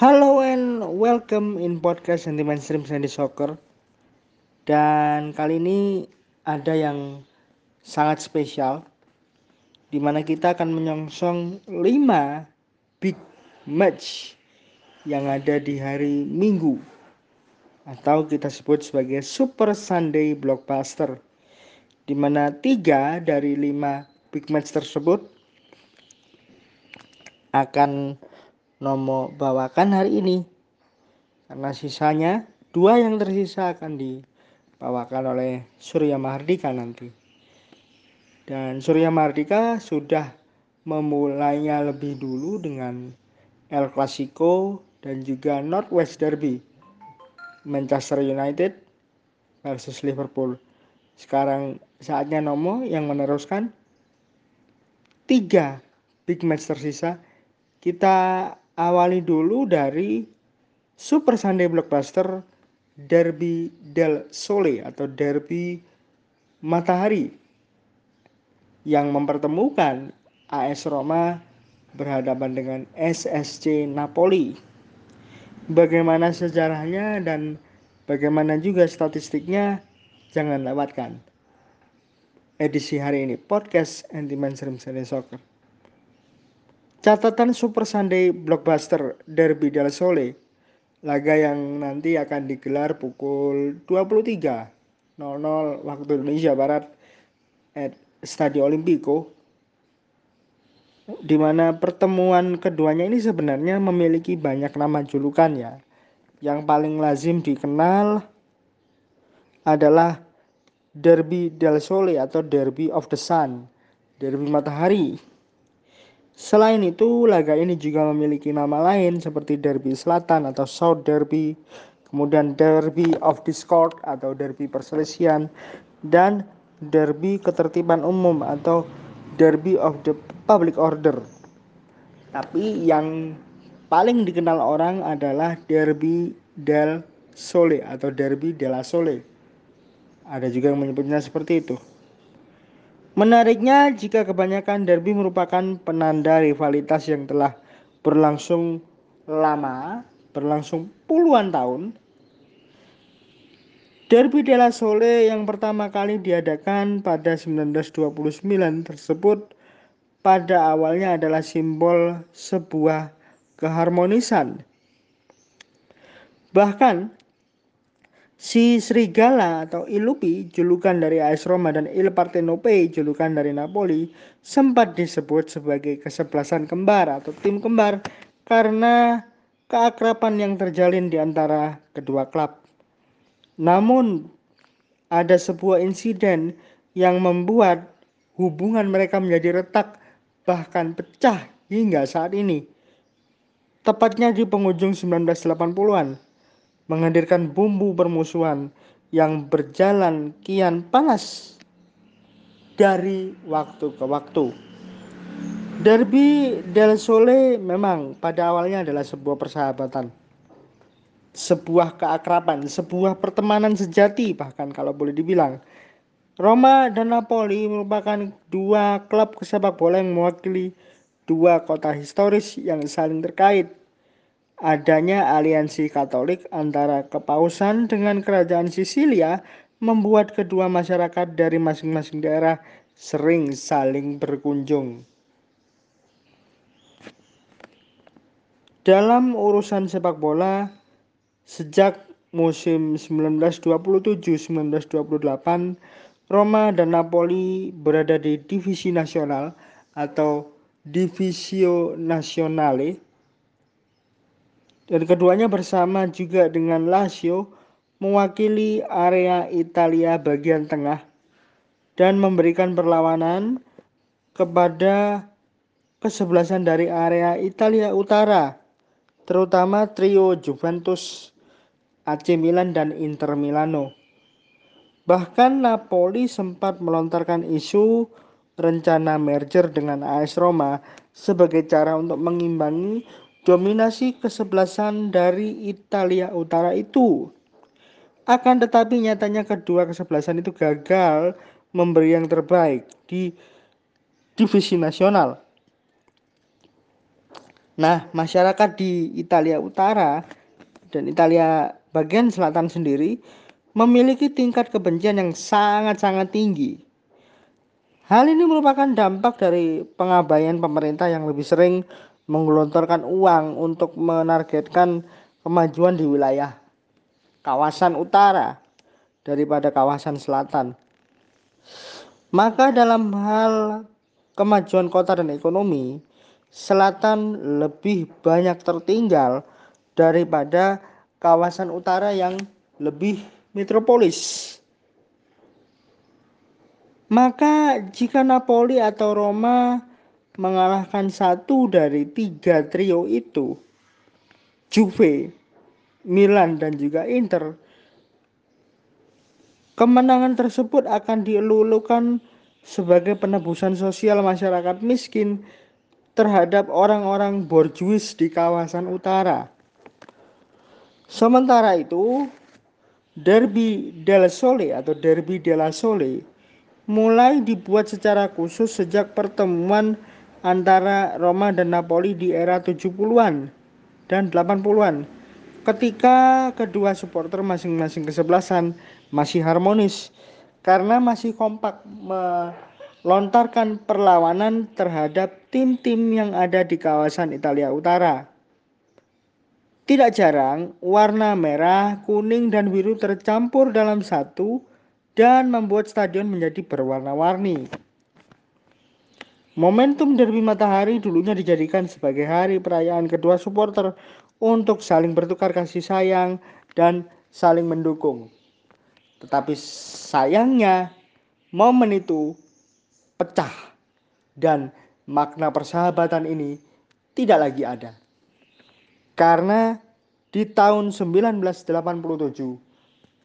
Halo and welcome in podcast Anti Mainstream Sandy Soccer. Dan kali ini ada yang sangat spesial di mana kita akan menyongsong 5 big match yang ada di hari Minggu atau kita sebut sebagai Super Sunday Blockbuster di mana tiga dari lima big match tersebut akan Nomo bawakan hari ini. Karena sisanya dua yang tersisa akan dibawakan oleh Surya Mahardika nanti. Dan Surya Mahardika sudah memulainya lebih dulu dengan El Clasico dan juga Northwest Derby Manchester United versus Liverpool. Sekarang saatnya Nomo yang meneruskan tiga big match tersisa. Kita awali dulu dari Super Sunday Blockbuster Derby del Sole atau Derby Matahari yang mempertemukan AS Roma berhadapan dengan SSC Napoli. Bagaimana sejarahnya dan bagaimana juga statistiknya jangan lewatkan edisi hari ini podcast Anti Mainstream Sunday Soccer. Catatan Super Sunday Blockbuster Derby del Sole laga yang nanti akan digelar pukul 23.00 waktu Indonesia Barat at Stadio Olimpico di mana pertemuan keduanya ini sebenarnya memiliki banyak nama julukan ya. Yang paling lazim dikenal adalah Derby del Sole atau Derby of the Sun, Derby Matahari Selain itu, laga ini juga memiliki nama lain seperti Derby Selatan atau South Derby, kemudian Derby of Discord atau Derby Perselisihan, dan Derby Ketertiban Umum atau Derby of the Public Order. Tapi yang paling dikenal orang adalah Derby del Sole atau Derby della Sole. Ada juga yang menyebutnya seperti itu. Menariknya jika kebanyakan derby merupakan penanda rivalitas yang telah berlangsung lama, berlangsung puluhan tahun. Derby della Sole yang pertama kali diadakan pada 1929 tersebut pada awalnya adalah simbol sebuah keharmonisan. Bahkan Si Serigala atau Ilupi, julukan dari AS Roma dan Il Partenope, julukan dari Napoli, sempat disebut sebagai kesebelasan kembar atau tim kembar karena keakraban yang terjalin di antara kedua klub. Namun ada sebuah insiden yang membuat hubungan mereka menjadi retak bahkan pecah hingga saat ini. Tepatnya di penghujung 1980-an menghadirkan bumbu permusuhan yang berjalan kian panas dari waktu ke waktu. Derby del Sole memang pada awalnya adalah sebuah persahabatan, sebuah keakraban, sebuah pertemanan sejati bahkan kalau boleh dibilang. Roma dan Napoli merupakan dua klub sepak bola yang mewakili dua kota historis yang saling terkait Adanya aliansi Katolik antara kepausan dengan kerajaan Sisilia membuat kedua masyarakat dari masing-masing daerah sering saling berkunjung. Dalam urusan sepak bola, sejak musim 1927-1928, Roma dan Napoli berada di divisi nasional atau Divisio Nazionale dan keduanya bersama juga dengan Lazio mewakili area Italia bagian tengah dan memberikan perlawanan kepada kesebelasan dari area Italia Utara, terutama trio Juventus, AC Milan, dan Inter Milano. Bahkan Napoli sempat melontarkan isu rencana merger dengan AS Roma sebagai cara untuk mengimbangi dominasi kesebelasan dari Italia Utara itu. Akan tetapi nyatanya kedua kesebelasan itu gagal memberi yang terbaik di divisi nasional. Nah, masyarakat di Italia Utara dan Italia bagian selatan sendiri memiliki tingkat kebencian yang sangat-sangat tinggi. Hal ini merupakan dampak dari pengabaian pemerintah yang lebih sering menggelontorkan uang untuk menargetkan kemajuan di wilayah kawasan utara daripada kawasan selatan. Maka dalam hal kemajuan kota dan ekonomi, selatan lebih banyak tertinggal daripada kawasan utara yang lebih metropolis. Maka jika Napoli atau Roma mengalahkan satu dari tiga trio itu, Juve, Milan dan juga Inter, Kemenangan tersebut akan dielulukan sebagai penebusan sosial masyarakat miskin terhadap orang-orang borjuis di kawasan utara. Sementara itu, Derby del Sole atau Derby della Sole mulai dibuat secara khusus sejak pertemuan antara Roma dan Napoli di era 70-an dan 80-an ketika kedua supporter masing-masing kesebelasan masih harmonis karena masih kompak melontarkan perlawanan terhadap tim-tim yang ada di kawasan Italia Utara. Tidak jarang, warna merah, kuning, dan biru tercampur dalam satu dan membuat stadion menjadi berwarna-warni. Momentum derby matahari dulunya dijadikan sebagai hari perayaan kedua supporter untuk saling bertukar kasih sayang dan saling mendukung. Tetapi sayangnya momen itu pecah dan makna persahabatan ini tidak lagi ada. Karena di tahun 1987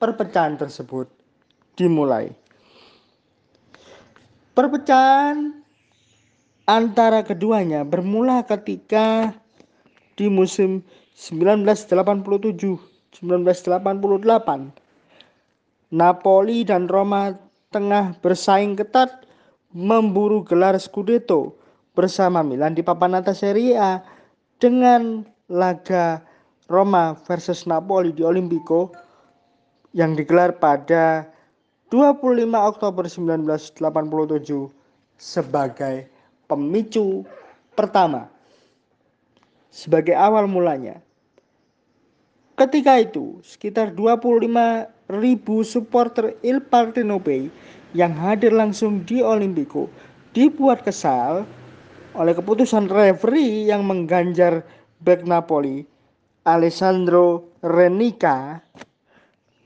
perpecahan tersebut dimulai. Perpecahan antara keduanya bermula ketika di musim 1987 1988 Napoli dan Roma tengah bersaing ketat memburu gelar Scudetto bersama Milan di papan atas Serie A dengan laga Roma versus Napoli di Olimpico yang digelar pada 25 Oktober 1987 sebagai pemicu pertama sebagai awal mulanya. Ketika itu, sekitar 25 ribu supporter Il Partenope yang hadir langsung di Olimpico dibuat kesal oleh keputusan referee yang mengganjar back Napoli Alessandro Renica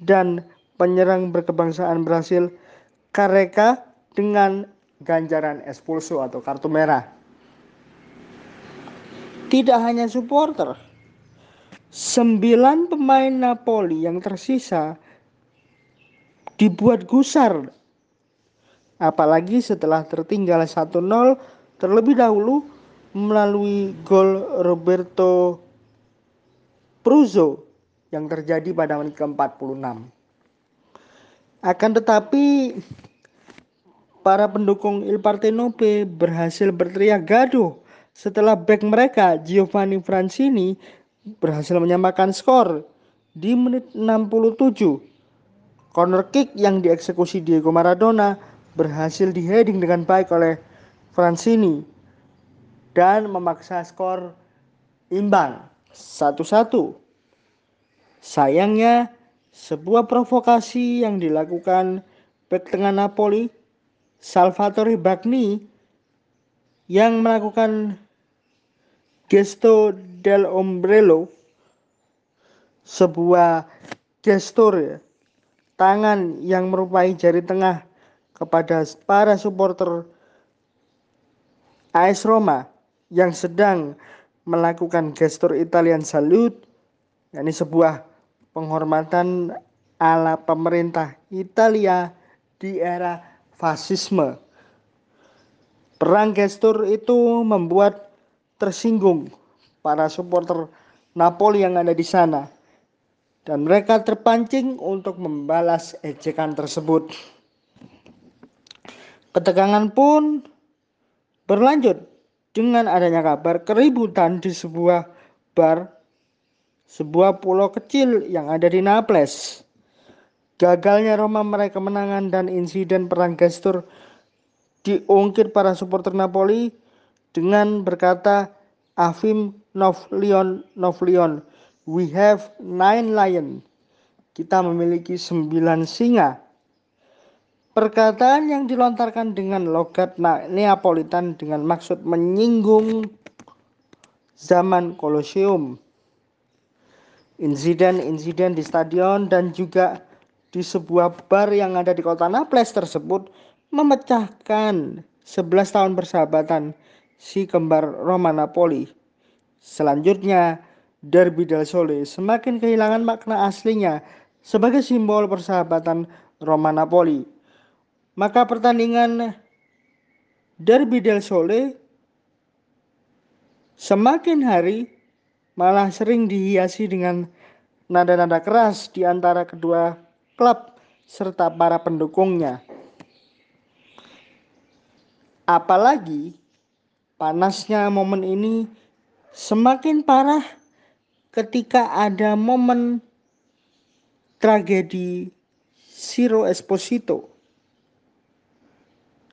dan penyerang berkebangsaan Brasil Careca dengan ganjaran expulso atau kartu merah. Tidak hanya supporter, sembilan pemain Napoli yang tersisa dibuat gusar. Apalagi setelah tertinggal 1-0 terlebih dahulu melalui gol Roberto Pruzzo yang terjadi pada menit ke-46. Akan tetapi para pendukung Il Partenope berhasil berteriak gaduh setelah back mereka Giovanni Francini berhasil menyamakan skor di menit 67 Corner kick yang dieksekusi Diego Maradona berhasil diheading dengan baik oleh Francini dan memaksa skor imbang 1-1. Sayangnya, sebuah provokasi yang dilakukan bek tengah Napoli, Salvatore Bagni, yang melakukan gesto del ombrello, sebuah gestur tangan yang merupai jari tengah kepada para supporter AS Roma yang sedang melakukan gestur Italian salute yakni sebuah penghormatan ala pemerintah Italia di era fasisme. Perang gestur itu membuat tersinggung para supporter Napoli yang ada di sana dan mereka terpancing untuk membalas ejekan tersebut. Ketegangan pun berlanjut dengan adanya kabar keributan di sebuah bar sebuah pulau kecil yang ada di Naples. Gagalnya Roma meraih kemenangan dan insiden perang gestur diungkit para supporter Napoli dengan berkata Avim Novlion Novlion we have nine lion kita memiliki sembilan singa. Perkataan yang dilontarkan dengan logat Neapolitan dengan maksud menyinggung zaman Kolosium insiden-insiden di stadion dan juga di sebuah bar yang ada di kota Naples tersebut memecahkan 11 tahun persahabatan si kembar Roma Napoli. Selanjutnya, Derby del Sole semakin kehilangan makna aslinya sebagai simbol persahabatan Roma Napoli. Maka pertandingan Derby del Sole semakin hari malah sering dihiasi dengan nada-nada keras di antara kedua klub serta para pendukungnya. Apalagi panasnya momen ini semakin parah ketika ada momen tragedi Siro Esposito.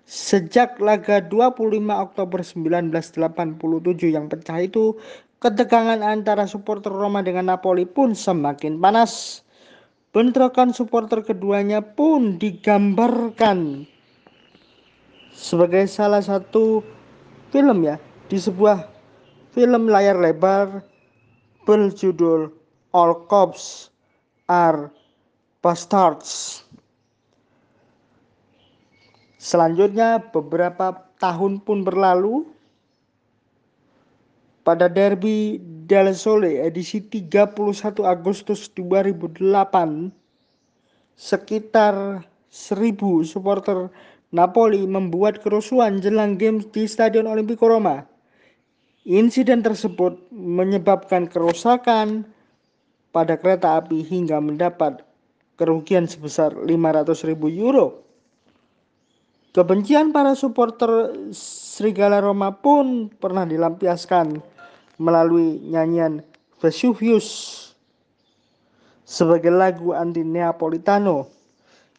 Sejak laga 25 Oktober 1987 yang pecah itu, ketegangan antara supporter Roma dengan Napoli pun semakin panas. Bentrokan supporter keduanya pun digambarkan sebagai salah satu film ya di sebuah film layar lebar berjudul All Cops Are Bastards. Selanjutnya beberapa tahun pun berlalu pada derby Del Sole edisi 31 Agustus 2008 sekitar 1000 supporter Napoli membuat kerusuhan jelang games di Stadion Olimpico Roma. Insiden tersebut menyebabkan kerusakan pada kereta api hingga mendapat kerugian sebesar 500 ribu euro. Kebencian para supporter Serigala Roma pun pernah dilampiaskan melalui nyanyian Vesuvius sebagai lagu anti Neapolitano.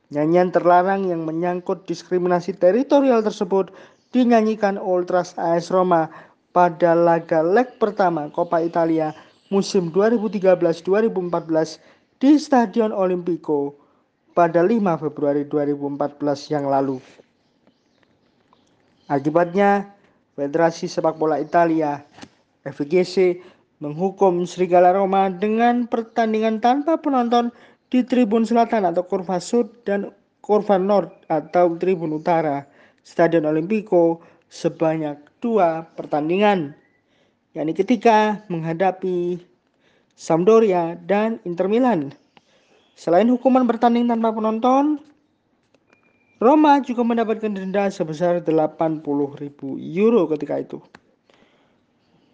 Nyanyian terlarang yang menyangkut diskriminasi teritorial tersebut dinyanyikan Ultras AS Roma pada laga leg pertama Coppa Italia musim 2013-2014 di Stadion Olimpico pada 5 Februari 2014 yang lalu. Akibatnya, Federasi Sepak Bola Italia FGC menghukum Serigala Roma dengan pertandingan tanpa penonton di Tribun Selatan atau Kurva Sud dan Kurva Nord atau Tribun Utara Stadion Olimpico sebanyak dua pertandingan yakni ketika menghadapi Sampdoria dan Inter Milan. Selain hukuman bertanding tanpa penonton, Roma juga mendapatkan denda sebesar 80.000 euro ketika itu.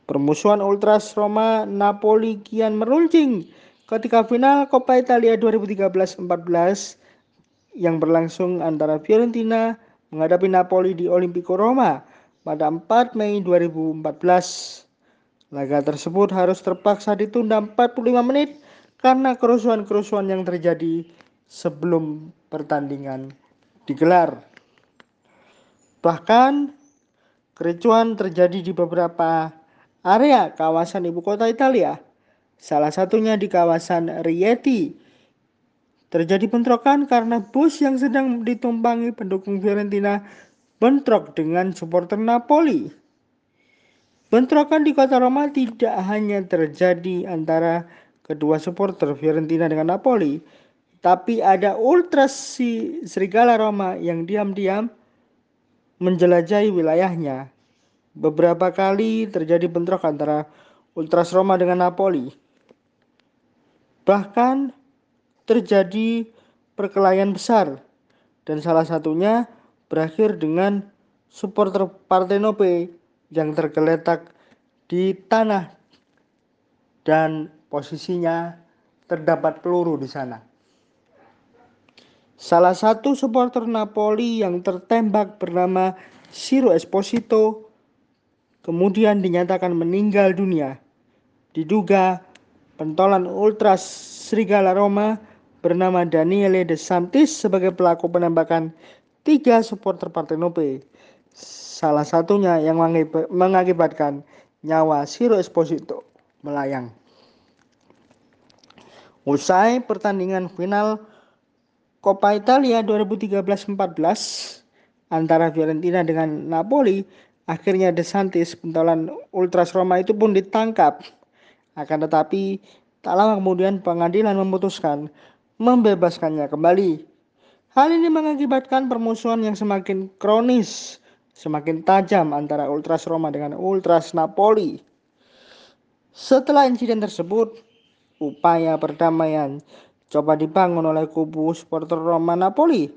Permusuhan Ultras Roma Napoli kian meruncing ketika final Coppa Italia 2013-14 yang berlangsung antara Fiorentina menghadapi Napoli di Olimpico Roma pada 4 Mei 2014. Laga tersebut harus terpaksa ditunda 45 menit karena kerusuhan-kerusuhan yang terjadi sebelum pertandingan digelar. Bahkan kericuhan terjadi di beberapa area kawasan ibu kota Italia, salah satunya di kawasan Rieti. Terjadi bentrokan karena bus yang sedang ditumpangi pendukung Fiorentina bentrok dengan supporter Napoli. Bentrokan di kota Roma tidak hanya terjadi antara kedua supporter Fiorentina dengan Napoli, tapi ada ultras si Serigala Roma yang diam-diam menjelajahi wilayahnya. Beberapa kali terjadi bentrok antara Ultras Roma dengan Napoli. Bahkan terjadi perkelahian besar dan salah satunya berakhir dengan supporter Partenope yang tergeletak di tanah dan posisinya terdapat peluru di sana. Salah satu supporter Napoli yang tertembak bernama Siro Esposito kemudian dinyatakan meninggal dunia. Diduga pentolan Ultras Serigala Roma bernama Daniele De Santis sebagai pelaku penembakan tiga supporter Partenope. Salah satunya yang mengakibatkan nyawa Siro Esposito melayang. Usai pertandingan final Coppa Italia 2013-14 antara Fiorentina dengan Napoli, akhirnya De Santis, pentolan Ultras Roma itu pun ditangkap. Akan tetapi, tak lama kemudian pengadilan memutuskan membebaskannya kembali. Hal ini mengakibatkan permusuhan yang semakin kronis semakin tajam antara Ultras Roma dengan Ultras Napoli. Setelah insiden tersebut, upaya perdamaian coba dibangun oleh kubu supporter Roma Napoli.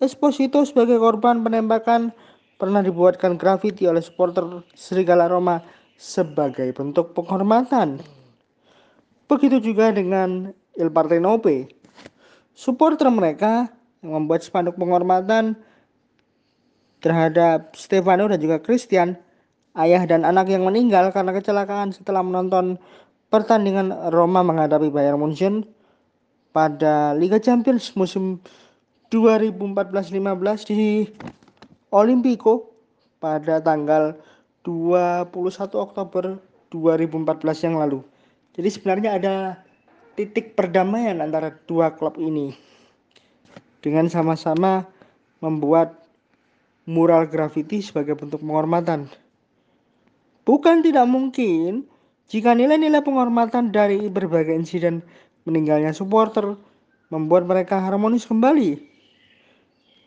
Esposito sebagai korban penembakan pernah dibuatkan grafiti oleh supporter Serigala Roma sebagai bentuk penghormatan. Begitu juga dengan Il Partenope. Supporter mereka yang membuat spanduk penghormatan terhadap Stefano dan juga Christian, ayah dan anak yang meninggal karena kecelakaan setelah menonton pertandingan Roma menghadapi Bayern Munchen pada Liga Champions musim 2014-15 di Olimpico pada tanggal 21 Oktober 2014 yang lalu. Jadi sebenarnya ada titik perdamaian antara dua klub ini dengan sama-sama membuat mural grafiti sebagai bentuk penghormatan. Bukan tidak mungkin jika nilai-nilai penghormatan dari berbagai insiden meninggalnya supporter membuat mereka harmonis kembali.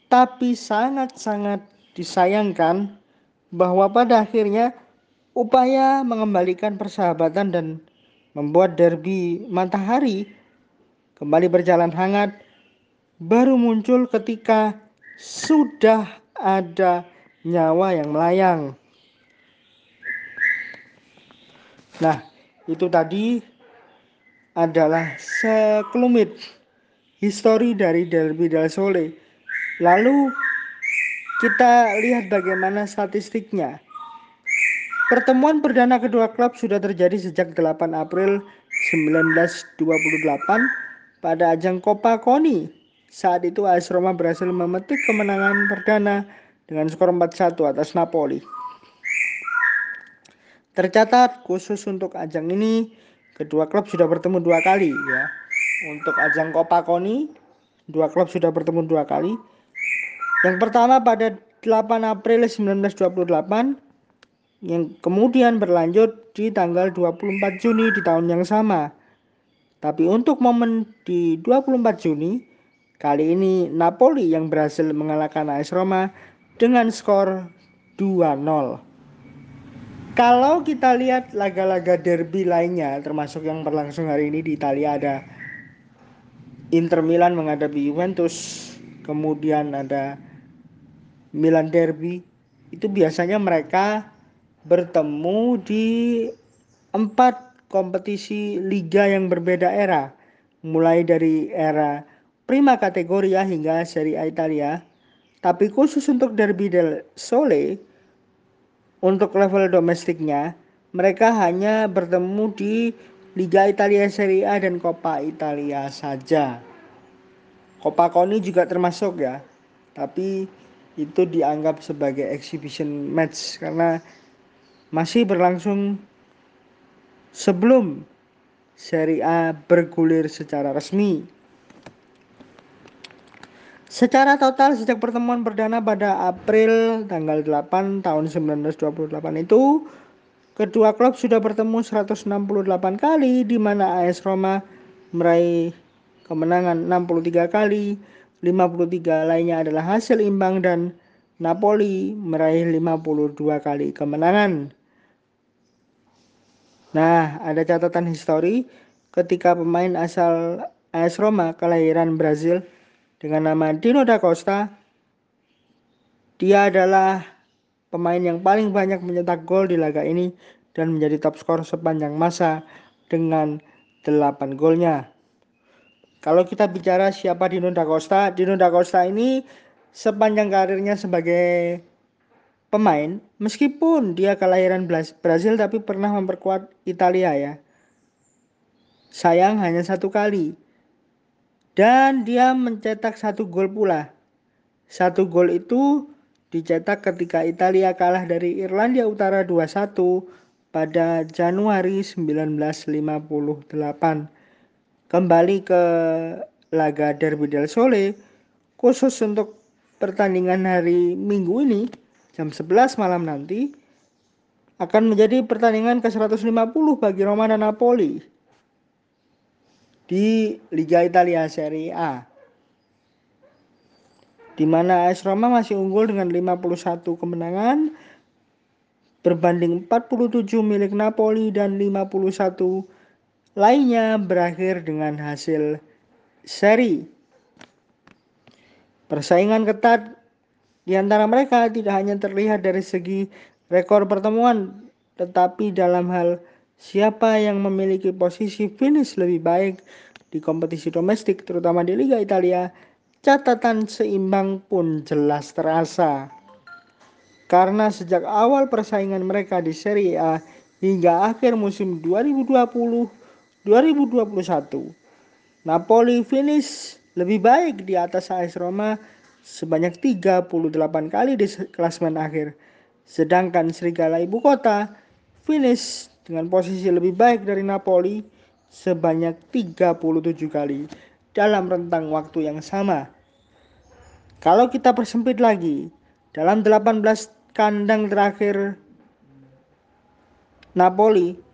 Tapi sangat-sangat disayangkan bahwa pada akhirnya upaya mengembalikan persahabatan dan membuat derby matahari kembali berjalan hangat baru muncul ketika sudah ada nyawa yang melayang. Nah, itu tadi adalah sekelumit histori dari Derby del Sole. Lalu kita lihat bagaimana statistiknya. Pertemuan perdana kedua klub sudah terjadi sejak 8 April 1928 pada ajang Coppa Coni saat itu AS Roma berhasil memetik kemenangan perdana dengan skor 4-1 atas Napoli. Tercatat khusus untuk ajang ini kedua klub sudah bertemu dua kali ya. Untuk ajang Coppa Coni dua klub sudah bertemu dua kali. Yang pertama pada 8 April 1928 yang kemudian berlanjut di tanggal 24 Juni di tahun yang sama. Tapi untuk momen di 24 Juni Kali ini Napoli yang berhasil mengalahkan AS Roma dengan skor 2-0. Kalau kita lihat laga-laga derby lainnya termasuk yang berlangsung hari ini di Italia ada Inter Milan menghadapi Juventus, kemudian ada Milan derby. Itu biasanya mereka bertemu di empat kompetisi liga yang berbeda era. Mulai dari era prima kategoria hingga Serie A Italia, tapi khusus untuk Derby del Sole untuk level domestiknya mereka hanya bertemu di Liga Italia Serie A dan Coppa Italia saja. Coppa Coni juga termasuk ya, tapi itu dianggap sebagai exhibition match karena masih berlangsung sebelum Serie A bergulir secara resmi. Secara total sejak pertemuan perdana pada April tanggal 8 tahun 1928 itu kedua klub sudah bertemu 168 kali di mana AS Roma meraih kemenangan 63 kali, 53 lainnya adalah hasil imbang dan Napoli meraih 52 kali kemenangan. Nah, ada catatan histori ketika pemain asal AS Roma kelahiran Brazil dengan nama Dino da Costa. Dia adalah pemain yang paling banyak mencetak gol di laga ini dan menjadi top skor sepanjang masa dengan 8 golnya. Kalau kita bicara siapa Dino da Costa, Dino da Costa ini sepanjang karirnya sebagai pemain meskipun dia kelahiran Brazil tapi pernah memperkuat Italia ya. Sayang hanya satu kali. Dan dia mencetak satu gol pula. Satu gol itu dicetak ketika Italia kalah dari Irlandia Utara 2-1 pada Januari 1958. Kembali ke laga Derby del Sole khusus untuk pertandingan hari Minggu ini jam 11 malam nanti akan menjadi pertandingan ke-150 bagi Roma dan Napoli di Liga Italia Serie A di mana AS Roma masih unggul dengan 51 kemenangan berbanding 47 milik Napoli dan 51 lainnya berakhir dengan hasil seri. Persaingan ketat di antara mereka tidak hanya terlihat dari segi rekor pertemuan, tetapi dalam hal siapa yang memiliki posisi finish lebih baik di kompetisi domestik, terutama di Liga Italia, catatan seimbang pun jelas terasa. Karena sejak awal persaingan mereka di Serie A hingga akhir musim 2020-2021, Napoli finish lebih baik di atas AS Roma sebanyak 38 kali di klasmen akhir. Sedangkan Serigala Ibu Kota finish dengan posisi lebih baik dari Napoli sebanyak 37 kali dalam rentang waktu yang sama. Kalau kita persempit lagi, dalam 18 kandang terakhir Napoli,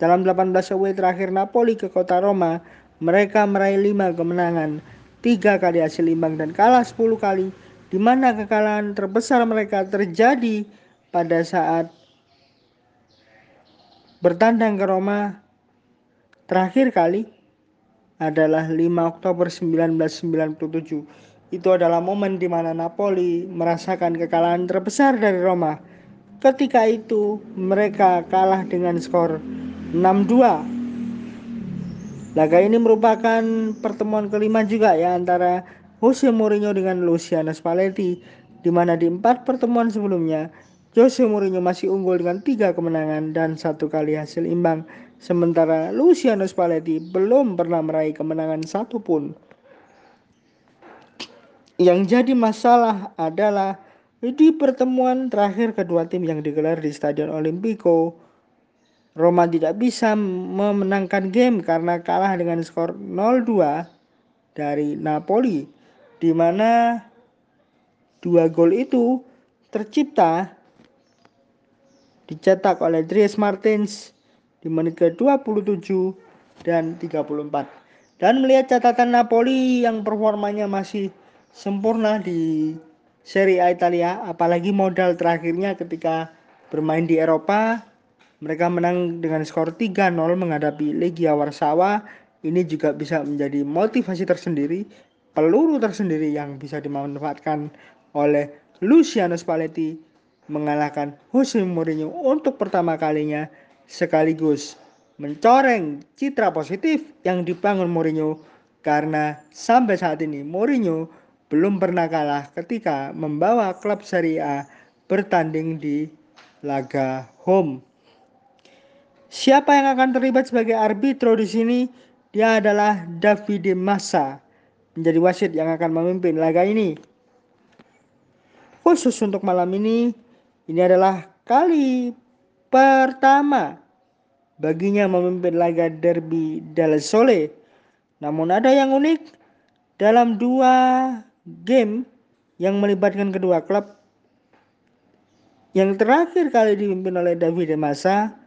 dalam 18 away terakhir Napoli ke kota Roma, mereka meraih 5 kemenangan, 3 kali hasil imbang dan kalah 10 kali, di mana kekalahan terbesar mereka terjadi pada saat bertandang ke Roma terakhir kali adalah 5 Oktober 1997. Itu adalah momen di mana Napoli merasakan kekalahan terbesar dari Roma. Ketika itu mereka kalah dengan skor 6-2. Laga ini merupakan pertemuan kelima juga ya antara Jose Mourinho dengan Luciano Spalletti di mana di empat pertemuan sebelumnya Jose Mourinho masih unggul dengan tiga kemenangan dan satu kali hasil imbang Sementara Luciano Spalletti belum pernah meraih kemenangan satupun. Yang jadi masalah adalah di pertemuan terakhir kedua tim yang digelar di Stadion Olimpico, Roma tidak bisa memenangkan game karena kalah dengan skor 0-2 dari Napoli, di mana dua gol itu tercipta dicetak oleh Dries Martins di menit ke-27 dan 34. Dan melihat catatan Napoli yang performanya masih sempurna di Serie A Italia, apalagi modal terakhirnya ketika bermain di Eropa, mereka menang dengan skor 3-0 menghadapi Legia Warsawa. Ini juga bisa menjadi motivasi tersendiri, peluru tersendiri yang bisa dimanfaatkan oleh Luciano Spalletti mengalahkan Jose Mourinho untuk pertama kalinya sekaligus mencoreng citra positif yang dibangun Mourinho karena sampai saat ini Mourinho belum pernah kalah ketika membawa klub Serie A bertanding di laga home. Siapa yang akan terlibat sebagai arbitro di sini? Dia adalah Davide Massa menjadi wasit yang akan memimpin laga ini. Khusus untuk malam ini, ini adalah kali pertama baginya memimpin laga derby del Sole. Namun ada yang unik dalam dua game yang melibatkan kedua klub yang terakhir kali dipimpin oleh David Massa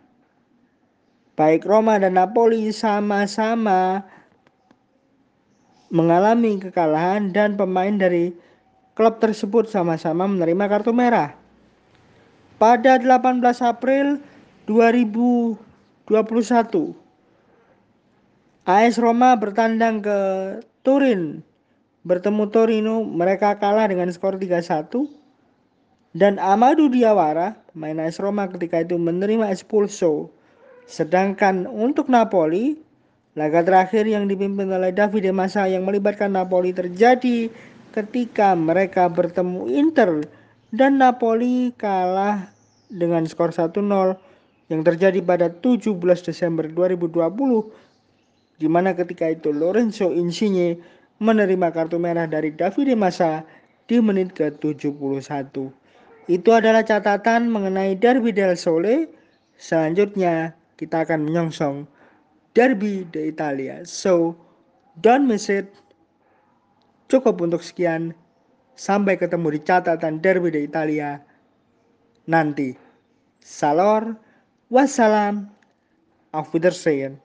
baik Roma dan Napoli sama-sama mengalami kekalahan dan pemain dari klub tersebut sama-sama menerima kartu merah. Pada 18 April 2021 AS Roma bertandang ke Turin. Bertemu Torino mereka kalah dengan skor 3-1 dan Amadou Diawara pemain AS Roma ketika itu menerima expulso sedangkan untuk Napoli laga terakhir yang dipimpin oleh Davide Massa yang melibatkan Napoli terjadi ketika mereka bertemu Inter dan Napoli kalah dengan skor 1-0 yang terjadi pada 17 Desember 2020 di mana ketika itu Lorenzo Insigne menerima kartu merah dari Davide Massa di menit ke-71. Itu adalah catatan mengenai Derby del Sole. Selanjutnya kita akan menyongsong Derby de Italia. So, don't miss it. Cukup untuk sekian. Sampai ketemu di catatan Derby de Italia nanti. Salor, wassalam, auf Wiedersehen.